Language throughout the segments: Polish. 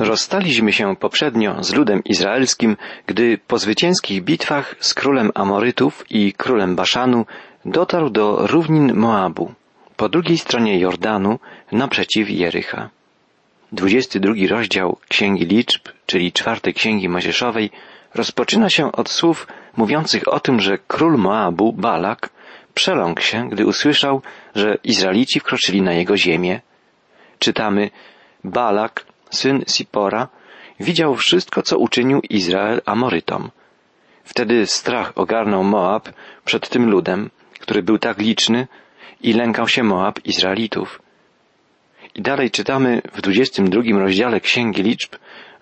Rozstaliśmy się poprzednio z ludem izraelskim, gdy po zwycięskich bitwach z królem Amorytów i królem Baszanu dotarł do równin Moabu, po drugiej stronie Jordanu, naprzeciw Jericha. 22 rozdział Księgi Liczb, czyli czwartej Księgi Mojżeszowej, rozpoczyna się od słów mówiących o tym, że król Moabu, Balak, przeląkł się, gdy usłyszał, że Izraelici wkroczyli na jego ziemię. Czytamy, Balak, syn Sipora, widział wszystko, co uczynił Izrael Amorytom. Wtedy strach ogarnął Moab przed tym ludem, który był tak liczny i lękał się Moab Izraelitów. I dalej czytamy w 22 rozdziale Księgi Liczb,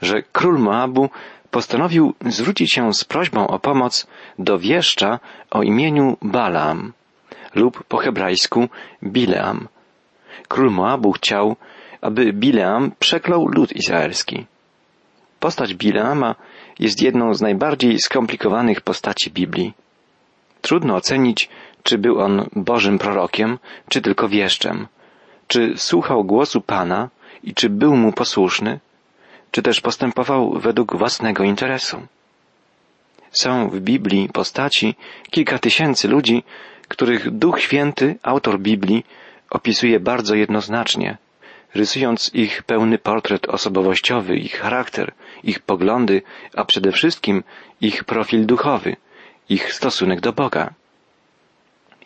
że król Moabu postanowił zwrócić się z prośbą o pomoc do wieszcza o imieniu Balaam lub po hebrajsku Bileam. Król Moabu chciał, aby Bileam przeklął lud izraelski. Postać Bileama jest jedną z najbardziej skomplikowanych postaci Biblii. Trudno ocenić, czy był on Bożym prorokiem, czy tylko wieszczem, czy słuchał głosu Pana i czy był mu posłuszny, czy też postępował według własnego interesu. Są w Biblii postaci kilka tysięcy ludzi, których Duch Święty, autor Biblii, opisuje bardzo jednoznacznie, rysując ich pełny portret osobowościowy, ich charakter, ich poglądy, a przede wszystkim ich profil duchowy, ich stosunek do Boga.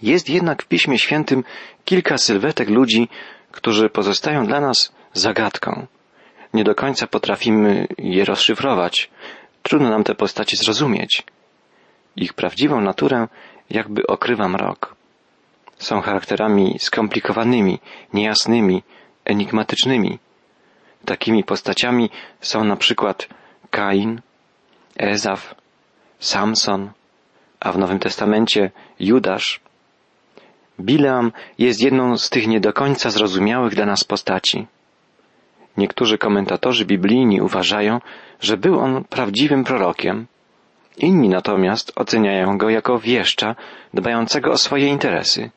Jest jednak w Piśmie Świętym kilka sylwetek ludzi, którzy pozostają dla nas zagadką. Nie do końca potrafimy je rozszyfrować. Trudno nam te postacie zrozumieć. Ich prawdziwą naturę jakby okrywa mrok. Są charakterami skomplikowanymi, niejasnymi, enigmatycznymi. Takimi postaciami są na przykład Kain, Ezaf, Samson, a w Nowym Testamencie Judasz. Bileam jest jedną z tych nie do końca zrozumiałych dla nas postaci. Niektórzy komentatorzy biblijni uważają, że był on prawdziwym prorokiem, inni natomiast oceniają go jako wieszcza dbającego o swoje interesy.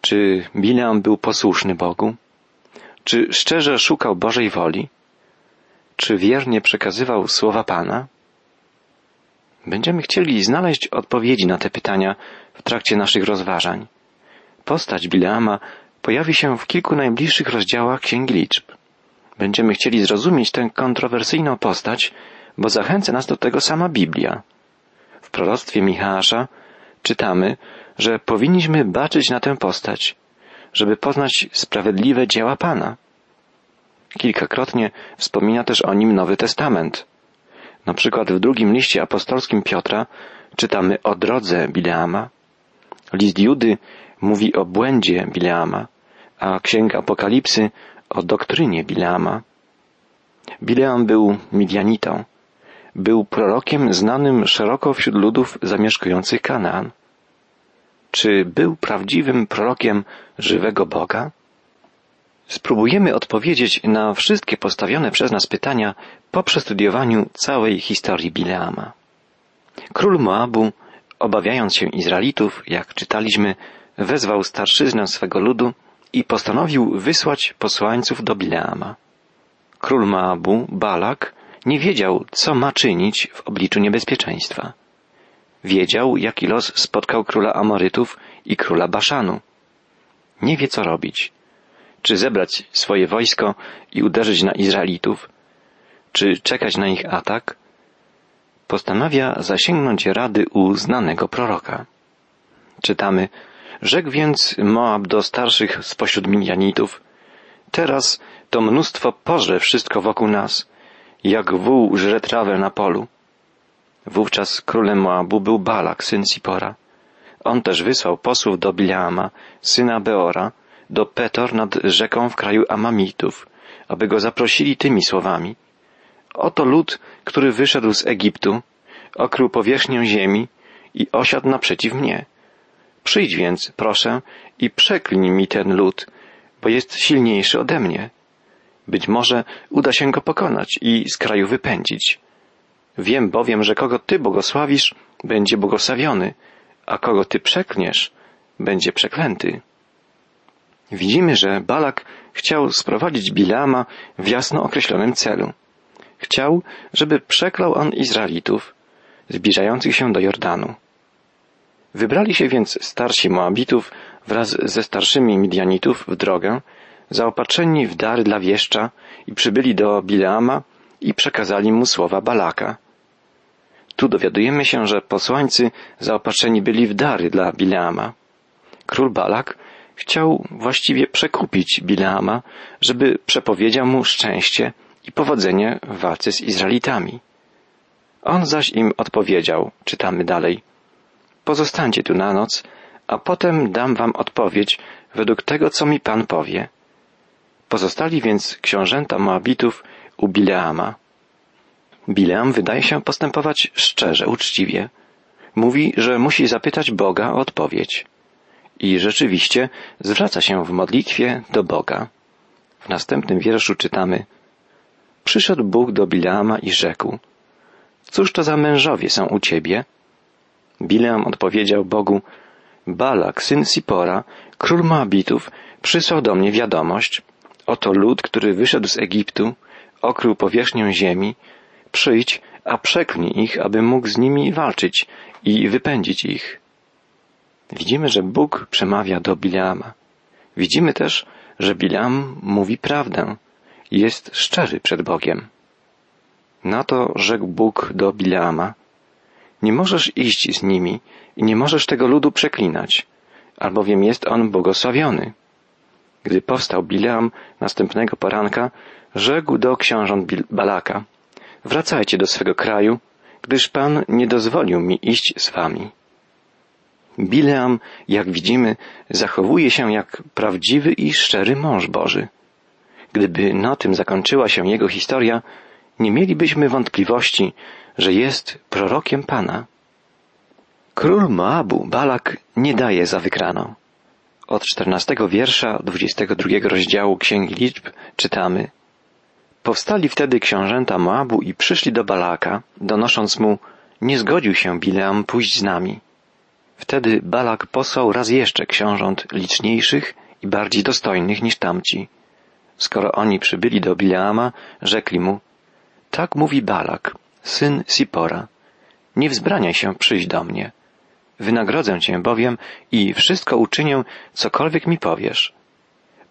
Czy Bileam był posłuszny Bogu? Czy szczerze szukał Bożej woli? Czy wiernie przekazywał słowa Pana? Będziemy chcieli znaleźć odpowiedzi na te pytania w trakcie naszych rozważań. Postać Bileama pojawi się w kilku najbliższych rozdziałach Księgi Liczb. Będziemy chcieli zrozumieć tę kontrowersyjną postać, bo zachęca nas do tego sama Biblia. W proroctwie Michała czytamy, że powinniśmy baczyć na tę postać, żeby poznać sprawiedliwe dzieła Pana. Kilkakrotnie wspomina też o nim Nowy Testament. Na przykład w drugim liście apostolskim Piotra czytamy o drodze Bileama. List Judy mówi o błędzie Bileama, a Księga Apokalipsy o doktrynie Bileama. Bileam był Midianitą. Był prorokiem znanym szeroko wśród ludów zamieszkujących Kanaan. Czy był prawdziwym prorokiem żywego Boga? Spróbujemy odpowiedzieć na wszystkie postawione przez nas pytania po przestudiowaniu całej historii Bileama. Król Moabu, obawiając się Izraelitów, jak czytaliśmy, wezwał starszyznę swego ludu i postanowił wysłać posłańców do Bileama. Król Moabu, Balak, nie wiedział, co ma czynić w obliczu niebezpieczeństwa. Wiedział, jaki los spotkał króla Amorytów i króla Baszanu. Nie wie, co robić. Czy zebrać swoje wojsko i uderzyć na Izraelitów, czy czekać na ich atak? Postanawia zasięgnąć rady u znanego proroka. Czytamy, rzekł więc Moab do starszych spośród Midianitów, teraz to mnóstwo porze wszystko wokół nas, jak wół żre trawę na polu. Wówczas królem Moabu był Balak, syn Sipora. On też wysłał posłów do Bileama, syna Beora, do Petor nad rzeką w kraju Amamitów, aby go zaprosili tymi słowami. Oto lud, który wyszedł z Egiptu, okrył powierzchnię ziemi i osiadł naprzeciw mnie. Przyjdź więc, proszę, i przeklnij mi ten lud, bo jest silniejszy ode mnie. Być może uda się go pokonać i z kraju wypędzić. Wiem bowiem, że kogo Ty błogosławisz, będzie błogosławiony, a kogo Ty przeklniesz, będzie przeklęty. Widzimy, że Balak chciał sprowadzić Bileama w jasno określonym celu. Chciał, żeby przeklął on Izraelitów zbliżających się do Jordanu. Wybrali się więc starsi Moabitów wraz ze starszymi Midianitów w drogę, zaopatrzeni w dary dla wieszcza i przybyli do Bileama i przekazali mu słowa Balaka. Tu dowiadujemy się, że posłańcy zaopatrzeni byli w dary dla Bileama. Król Balak chciał właściwie przekupić Bileama, żeby przepowiedział mu szczęście i powodzenie w walce z Izraelitami. On zaś im odpowiedział, czytamy dalej, pozostańcie tu na noc, a potem dam wam odpowiedź według tego, co mi Pan powie. Pozostali więc książęta Moabitów u Bileama. Bileam wydaje się postępować szczerze, uczciwie. Mówi, że musi zapytać Boga o odpowiedź. I rzeczywiście zwraca się w modlitwie do Boga. W następnym wierszu czytamy Przyszedł Bóg do Bileama i rzekł Cóż to za mężowie są u ciebie? Bileam odpowiedział Bogu Balak, syn Sipora, król Moabitów, przysłał do mnie wiadomość Oto lud, który wyszedł z Egiptu, okrył powierzchnię ziemi, przyjdź, a przeklnij ich, aby mógł z nimi walczyć i wypędzić ich. Widzimy, że Bóg przemawia do Bileama. Widzimy też, że Bileam mówi prawdę, jest szczery przed Bogiem. Na to rzekł Bóg do Bileama, nie możesz iść z nimi i nie możesz tego ludu przeklinać, albowiem jest on błogosławiony. Gdy powstał Bileam następnego poranka, rzekł do książąt Balaka, wracajcie do swego kraju, gdyż Pan nie dozwolił mi iść z wami. Bileam, jak widzimy, zachowuje się jak prawdziwy i szczery mąż Boży. Gdyby na tym zakończyła się jego historia, nie mielibyśmy wątpliwości, że jest prorokiem Pana. Król Moabu, Balak, nie daje za wygraną. Od czternastego wiersza dwudziestego drugiego rozdziału Księgi Liczb czytamy Powstali wtedy książęta Moabu i przyszli do Balaka, donosząc mu, nie zgodził się Bileam pójść z nami. Wtedy Balak posłał raz jeszcze książąt liczniejszych i bardziej dostojnych niż tamci. Skoro oni przybyli do Bileama, rzekli mu, tak mówi Balak, syn Sipora, nie wzbraniaj się przyjść do mnie. Wynagrodzę cię bowiem i wszystko uczynię, cokolwiek mi powiesz.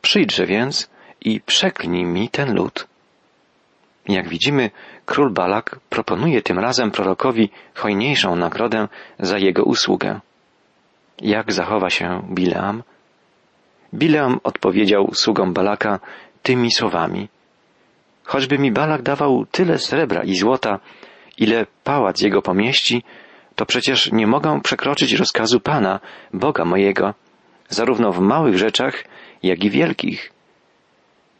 Przyjdźże więc i przeklnij mi ten lud. Jak widzimy, król Balak proponuje tym razem prorokowi hojniejszą nagrodę za jego usługę. Jak zachowa się Bileam? Bileam odpowiedział sługom Balaka tymi słowami. Choćby mi Balak dawał tyle srebra i złota, ile pałac jego pomieści, to przecież nie mogę przekroczyć rozkazu Pana, Boga mojego, zarówno w małych rzeczach, jak i wielkich.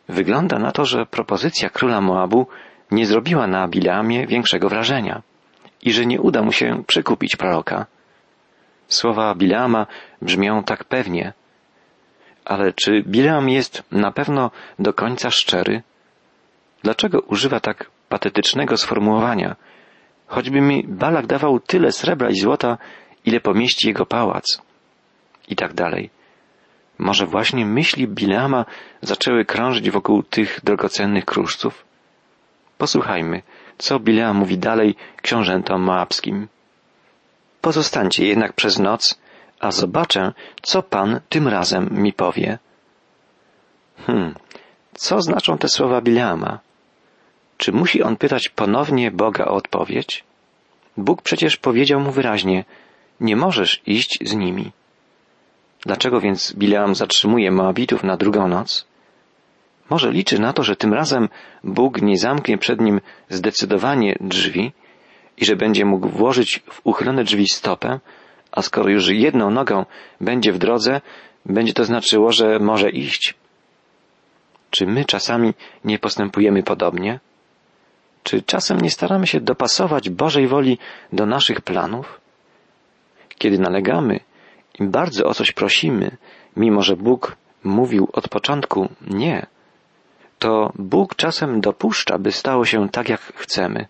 Wygląda na to, że propozycja króla Moabu nie zrobiła na Bileamie większego wrażenia i że nie uda mu się przekupić proroka. Słowa Bileama brzmią tak pewnie. Ale czy Bileam jest na pewno do końca szczery? Dlaczego używa tak patetycznego sformułowania? Choćby mi Balak dawał tyle srebra i złota, ile pomieści jego pałac. I tak dalej. Może właśnie myśli Bileama zaczęły krążyć wokół tych drogocennych kruszców? Posłuchajmy, co Bileam mówi dalej książętom moabskim. Pozostańcie jednak przez noc, a zobaczę, co Pan tym razem mi powie. Hmm, co znaczą te słowa Bileama? Czy musi on pytać ponownie Boga o odpowiedź? Bóg przecież powiedział mu wyraźnie, nie możesz iść z nimi. Dlaczego więc Bileam zatrzymuje Moabitów na drugą noc? Może liczy na to, że tym razem Bóg nie zamknie przed nim zdecydowanie drzwi i że będzie mógł włożyć w uchylone drzwi stopę, a skoro już jedną nogą będzie w drodze, będzie to znaczyło, że może iść. Czy my czasami nie postępujemy podobnie? Czy czasem nie staramy się dopasować Bożej woli do naszych planów? Kiedy nalegamy i bardzo o coś prosimy, mimo że Bóg mówił od początku nie, to Bóg czasem dopuszcza, by stało się tak, jak chcemy.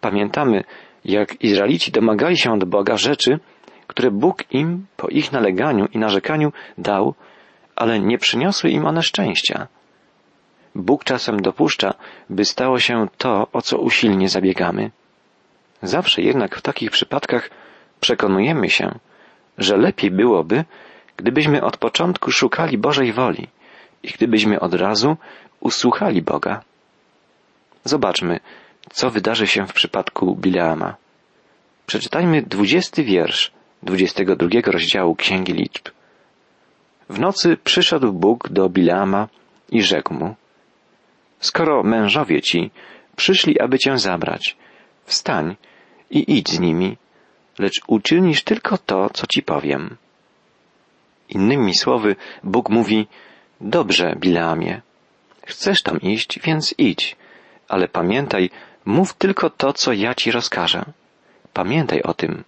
Pamiętamy, jak Izraelici domagali się od Boga rzeczy, które Bóg im po ich naleganiu i narzekaniu dał, ale nie przyniosły im one szczęścia. Bóg czasem dopuszcza, by stało się to, o co usilnie zabiegamy. Zawsze jednak w takich przypadkach przekonujemy się, że lepiej byłoby, gdybyśmy od początku szukali Bożej woli i gdybyśmy od razu usłuchali Boga. Zobaczmy, co wydarzy się w przypadku Bileama. Przeczytajmy dwudziesty wiersz dwudziestego drugiego rozdziału Księgi Liczb. W nocy przyszedł Bóg do Bileama i rzekł mu, skoro mężowie ci przyszli, aby cię zabrać, wstań i idź z nimi, lecz uczynisz tylko to, co ci powiem. Innymi słowy, Bóg mówi, dobrze, Bileamie, chcesz tam iść, więc idź, ale pamiętaj, mów tylko to, co ja ci rozkażę. Pamiętaj o tym.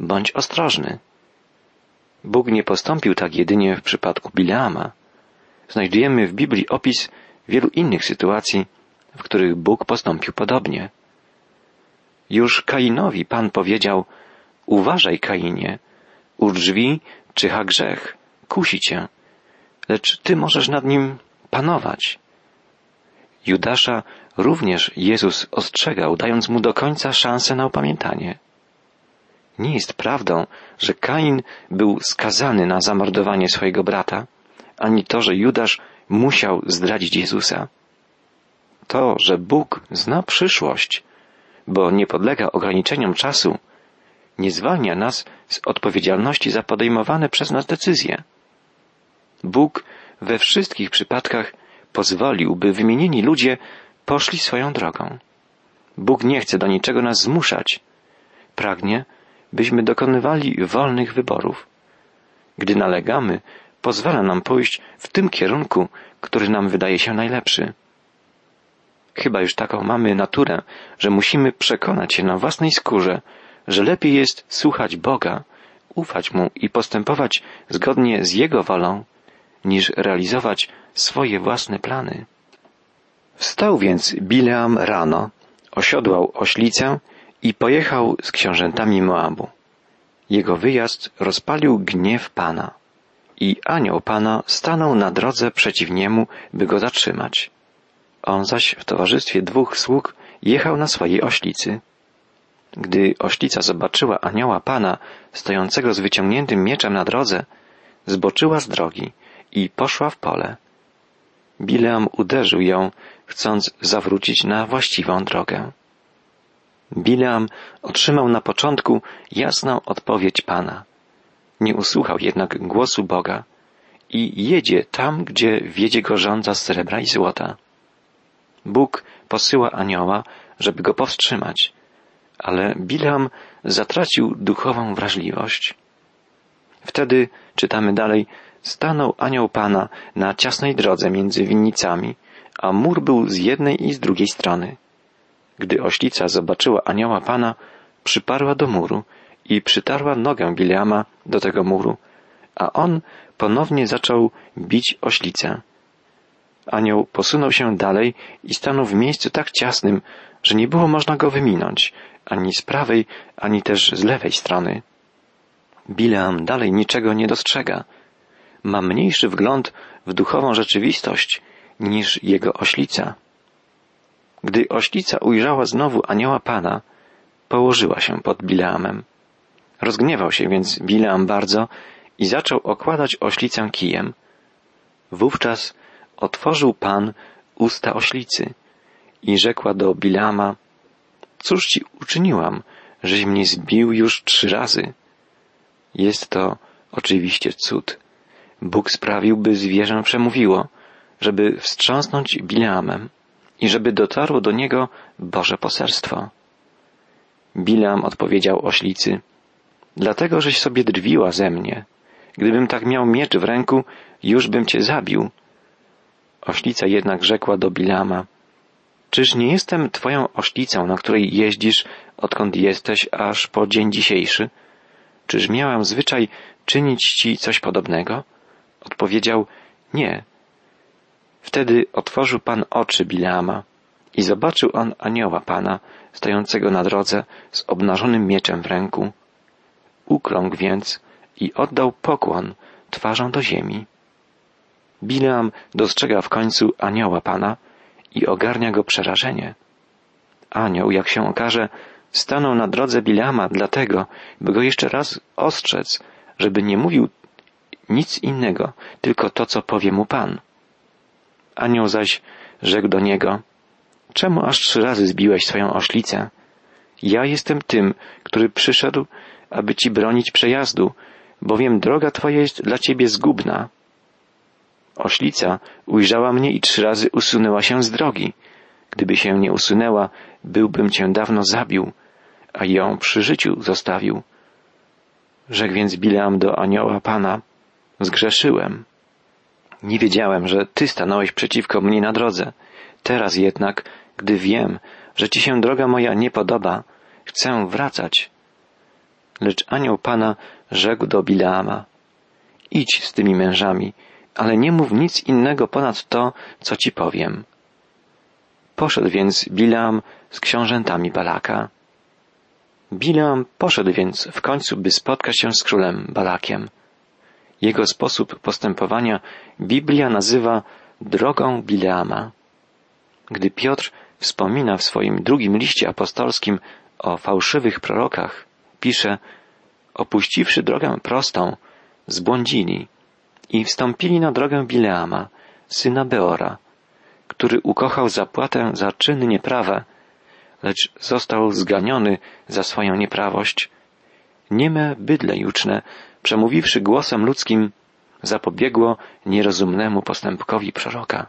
Bądź ostrożny. Bóg nie postąpił tak jedynie w przypadku Bileama. Znajdujemy w Biblii opis wielu innych sytuacji, w których Bóg postąpił podobnie. Już Kainowi Pan powiedział, uważaj Kainie, u drzwi czyha grzech, kusi cię, lecz ty możesz nad nim panować. Judasza również Jezus ostrzegał, dając mu do końca szansę na opamiętanie. Nie jest prawdą, że Kain był skazany na zamordowanie swojego brata, ani to, że Judasz musiał zdradzić Jezusa. To, że Bóg zna przyszłość, bo nie podlega ograniczeniom czasu, nie zwalnia nas z odpowiedzialności za podejmowane przez nas decyzje. Bóg we wszystkich przypadkach pozwolił, by wymienieni ludzie poszli swoją drogą. Bóg nie chce do niczego nas zmuszać. Pragnie, byśmy dokonywali wolnych wyborów. Gdy nalegamy, pozwala nam pójść w tym kierunku, który nam wydaje się najlepszy. Chyba już taką mamy naturę, że musimy przekonać się na własnej skórze, że lepiej jest słuchać Boga, ufać Mu i postępować zgodnie z Jego wolą, niż realizować swoje własne plany. Wstał więc Bileam rano, osiodłał oślicę i pojechał z książętami Moabu. Jego wyjazd rozpalił gniew Pana i anioł Pana stanął na drodze przeciw niemu, by go zatrzymać. On zaś w towarzystwie dwóch sług jechał na swojej oślicy. Gdy oślica zobaczyła anioła Pana stojącego z wyciągniętym mieczem na drodze, zboczyła z drogi i poszła w pole. Bileam uderzył ją, chcąc zawrócić na właściwą drogę. Bileam otrzymał na początku jasną odpowiedź Pana. Nie usłuchał jednak głosu Boga i jedzie tam, gdzie wiedzie go żądza z srebra i złota. Bóg posyła anioła, żeby go powstrzymać, ale Bileam zatracił duchową wrażliwość. Wtedy, czytamy dalej, stanął anioł Pana na ciasnej drodze między winnicami, a mur był z jednej i z drugiej strony. Gdy oślica zobaczyła anioła Pana, przyparła do muru i przytarła nogę Bileama do tego muru, a on ponownie zaczął bić oślicę. Anioł posunął się dalej i stanął w miejscu tak ciasnym, że nie było można go wyminąć, ani z prawej, ani też z lewej strony. Bileam dalej niczego nie dostrzega. Ma mniejszy wgląd w duchową rzeczywistość niż jego oślica. Gdy oślica ujrzała znowu anioła Pana, położyła się pod Bileamem. Rozgniewał się więc Bileam bardzo i zaczął okładać oślicę kijem. Wówczas otworzył Pan usta oślicy i rzekła do Bileama, cóż ci uczyniłam, żeś mnie zbił już trzy razy? Jest to oczywiście cud. Bóg sprawił, by zwierzę przemówiło, żeby wstrząsnąć Bileamem i żeby dotarło do niego Boże poselstwo. Bileam odpowiedział oślicy, dlatego żeś sobie drwiła ze mnie. Gdybym tak miał miecz w ręku, już bym cię zabił. Oślica jednak rzekła do Bilama, czyż nie jestem twoją oślicą, na której jeździsz, odkąd jesteś aż po dzień dzisiejszy? Czyż miałam zwyczaj czynić ci coś podobnego? Odpowiedział, nie, Wtedy otworzył Pan oczy Bileama i zobaczył on anioła Pana stojącego na drodze z obnażonym mieczem w ręku. Ukląkł więc i oddał pokłon twarzą do ziemi. Bileam dostrzega w końcu anioła Pana i ogarnia go przerażenie. Anioł, jak się okaże, stanął na drodze Bileama dlatego, by go jeszcze raz ostrzec, żeby nie mówił nic innego, tylko to, co powie mu Pan. Anioł zaś rzekł do niego, czemu aż trzy razy zbiłeś swoją oślicę? Ja jestem tym, który przyszedł, aby ci bronić przejazdu, bowiem droga twoja jest dla ciebie zgubna. Oślica ujrzała mnie i trzy razy usunęła się z drogi. Gdyby się nie usunęła, byłbym cię dawno zabił, a ją przy życiu zostawił. Rzekł więc Bileam do anioła Pana, zgrzeszyłem. Nie wiedziałem, że Ty stanąłeś przeciwko mnie na drodze. Teraz jednak, gdy wiem, że Ci się droga moja nie podoba, chcę wracać. Lecz anioł Pana rzekł do Bileama, idź z tymi mężami, ale nie mów nic innego ponad to, co Ci powiem. Poszedł więc Bileam z książętami Balaka. Bileam poszedł więc w końcu, by spotkać się z królem Balakiem. Jego sposób postępowania Biblia nazywa drogą Bileama. Gdy Piotr wspomina w swoim drugim liście apostolskim o fałszywych prorokach, pisze, opuściwszy drogę prostą, zbłądzili i wstąpili na drogę Bileama, syna Beora, który ukochał zapłatę za czyny nieprawe, lecz został zganiony za swoją nieprawość. Nieme bydle juczne przemówiwszy głosem ludzkim, zapobiegło nierozumnemu postępkowi proroka.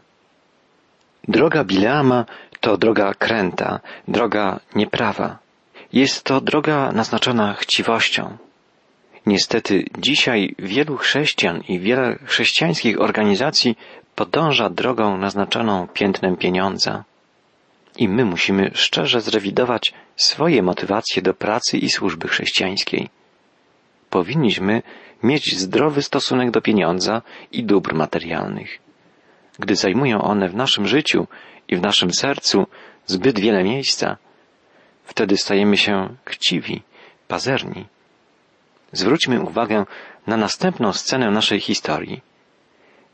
Droga Bileama to droga kręta, droga nieprawa. Jest to droga naznaczona chciwością. Niestety dzisiaj wielu chrześcijan i wiele chrześcijańskich organizacji podąża drogą naznaczoną piętnem pieniądza. I my musimy szczerze zrewidować swoje motywacje do pracy i służby chrześcijańskiej powinniśmy mieć zdrowy stosunek do pieniądza i dóbr materialnych. Gdy zajmują one w naszym życiu i w naszym sercu zbyt wiele miejsca, wtedy stajemy się chciwi, pazerni. Zwróćmy uwagę na następną scenę naszej historii.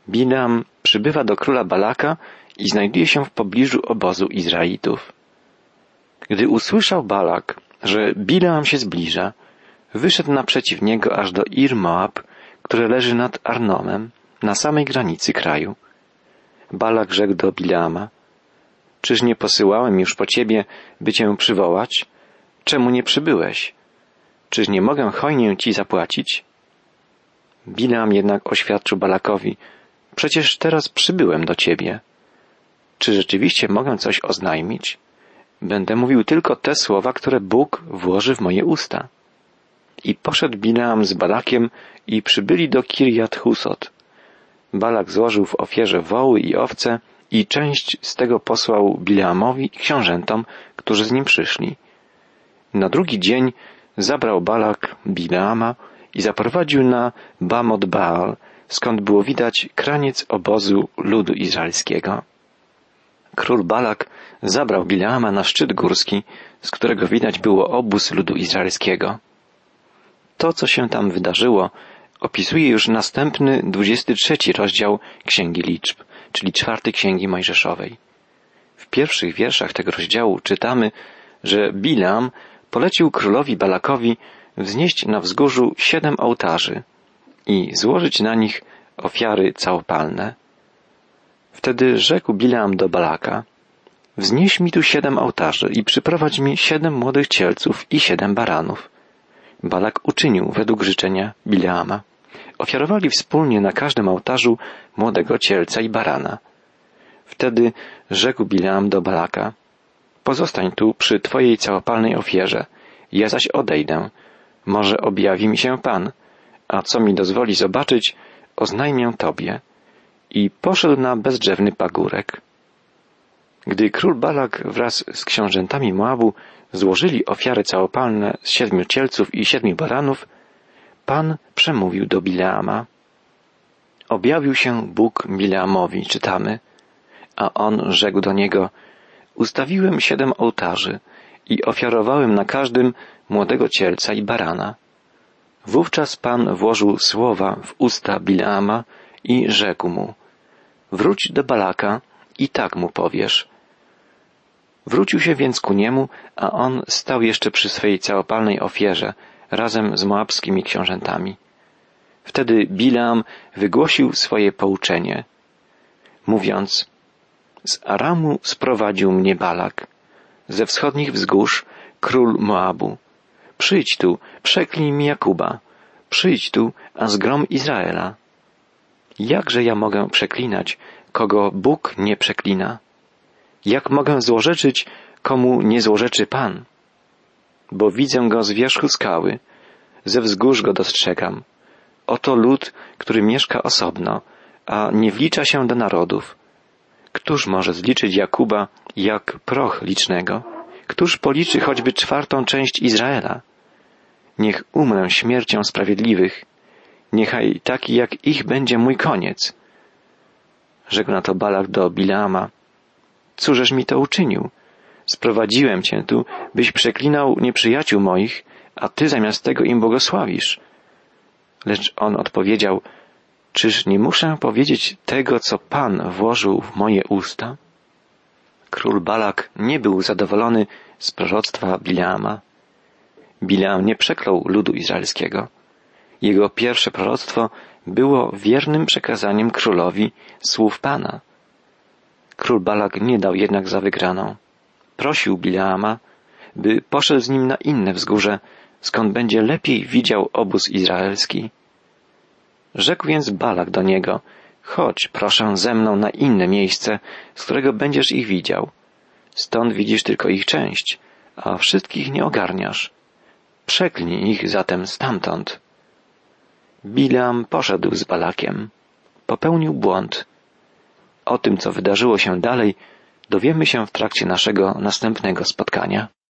Bilam przybywa do króla Balaka i znajduje się w pobliżu obozu Izraelitów. Gdy usłyszał Balak, że Bileam się zbliża, wyszedł naprzeciw niego aż do Ir Moab, które leży nad Arnomem, na samej granicy kraju. Balak rzekł do Bileama, czyż nie posyłałem już po ciebie, by cię przywołać? Czemu nie przybyłeś? Czyż nie mogę hojnie ci zapłacić? Bileam jednak oświadczył Balakowi, przecież teraz przybyłem do ciebie. Czy rzeczywiście mogę coś oznajmić? Będę mówił tylko te słowa, które Bóg włoży w moje usta. I poszedł Bileam z Balakiem i przybyli do Kirjat Husot. Balak złożył w ofierze woły i owce i część z tego posłał Bileamowi i książętom, którzy z nim przyszli. Na drugi dzień zabrał Balak Bileama i zaprowadził na Bamot Baal, skąd było widać kraniec obozu ludu izraelskiego. Król Balak zabrał Bileama na szczyt górski, z którego widać było obóz ludu izraelskiego. To, co się tam wydarzyło, opisuje już następny, 23 rozdział Księgi Liczb, czyli czwarty Księgi Mojżeszowej. W pierwszych wierszach tego rozdziału czytamy, że Bilam polecił królowi Balakowi wznieść na wzgórzu siedem ołtarzy i złożyć na nich ofiary całopalne. Wtedy rzekł Bilam do Balaka, wznieś mi tu siedem ołtarzy i przyprowadź mi siedem młodych cielców i siedem baranów. Balak uczynił według życzenia Bileama. Ofiarowali wspólnie na każdym ołtarzu młodego cielca i barana. Wtedy rzekł Bileam do Balaka, pozostań tu przy twojej całopalnej ofierze, ja zaś odejdę. Może objawi mi się Pan, a co mi dozwoli zobaczyć, oznajmię tobie. I poszedł na bezdrzewny pagórek. Gdy król Balak wraz z książętami Moabu złożyli ofiary całopalne z siedmiu cielców i siedmiu baranów, Pan przemówił do Bileama. Objawił się Bóg Bileamowi, czytamy, a on rzekł do niego, ustawiłem siedem ołtarzy i ofiarowałem na każdym młodego cielca i barana. Wówczas Pan włożył słowa w usta Bileama i rzekł mu, Wróć do Balaka i tak mu powiesz. Wrócił się więc ku niemu, a on stał jeszcze przy swej całopalnej ofierze, razem z moabskimi książętami. Wtedy Bileam wygłosił swoje pouczenie, mówiąc, z Aramu sprowadził mnie Balak, ze wschodnich wzgórz król Moabu. Przyjdź tu, przeklij mi Jakuba, przyjdź tu, a zgrom Izraela. Jakże ja mogę przeklinać, kogo Bóg nie przeklina? Jak mogę złorzeczyć, komu nie złorzeczy Pan? Bo widzę go z wierzchu skały, ze wzgórz go dostrzegam. Oto lud, który mieszka osobno, a nie wlicza się do narodów. Któż może zliczyć Jakuba jak proch licznego? Któż policzy choćby czwartą część Izraela? Niech umrę śmiercią sprawiedliwych, niechaj taki jak ich będzie mój koniec. Rzekł na to Balak do Bileama, cóżeś mi to uczynił? Sprowadziłem cię tu, byś przeklinał nieprzyjaciół moich, a ty zamiast tego im błogosławisz. Lecz on odpowiedział, czyż nie muszę powiedzieć tego, co Pan włożył w moje usta? Król Balak nie był zadowolony z proroctwa Bileama. Bileam nie przeklął ludu izraelskiego. Jego pierwsze proroctwo było wiernym przekazaniem królowi słów Pana. Król Balak nie dał jednak za wygraną. Prosił Bileama, by poszedł z nim na inne wzgórze, skąd będzie lepiej widział obóz izraelski. Rzekł więc Balak do niego, chodź proszę ze mną na inne miejsce, z którego będziesz ich widział. Stąd widzisz tylko ich część, a wszystkich nie ogarniasz. Przeklnij ich zatem stamtąd. Bileam poszedł z Balakiem. Popełnił błąd. O tym, co wydarzyło się dalej, dowiemy się w trakcie naszego następnego spotkania.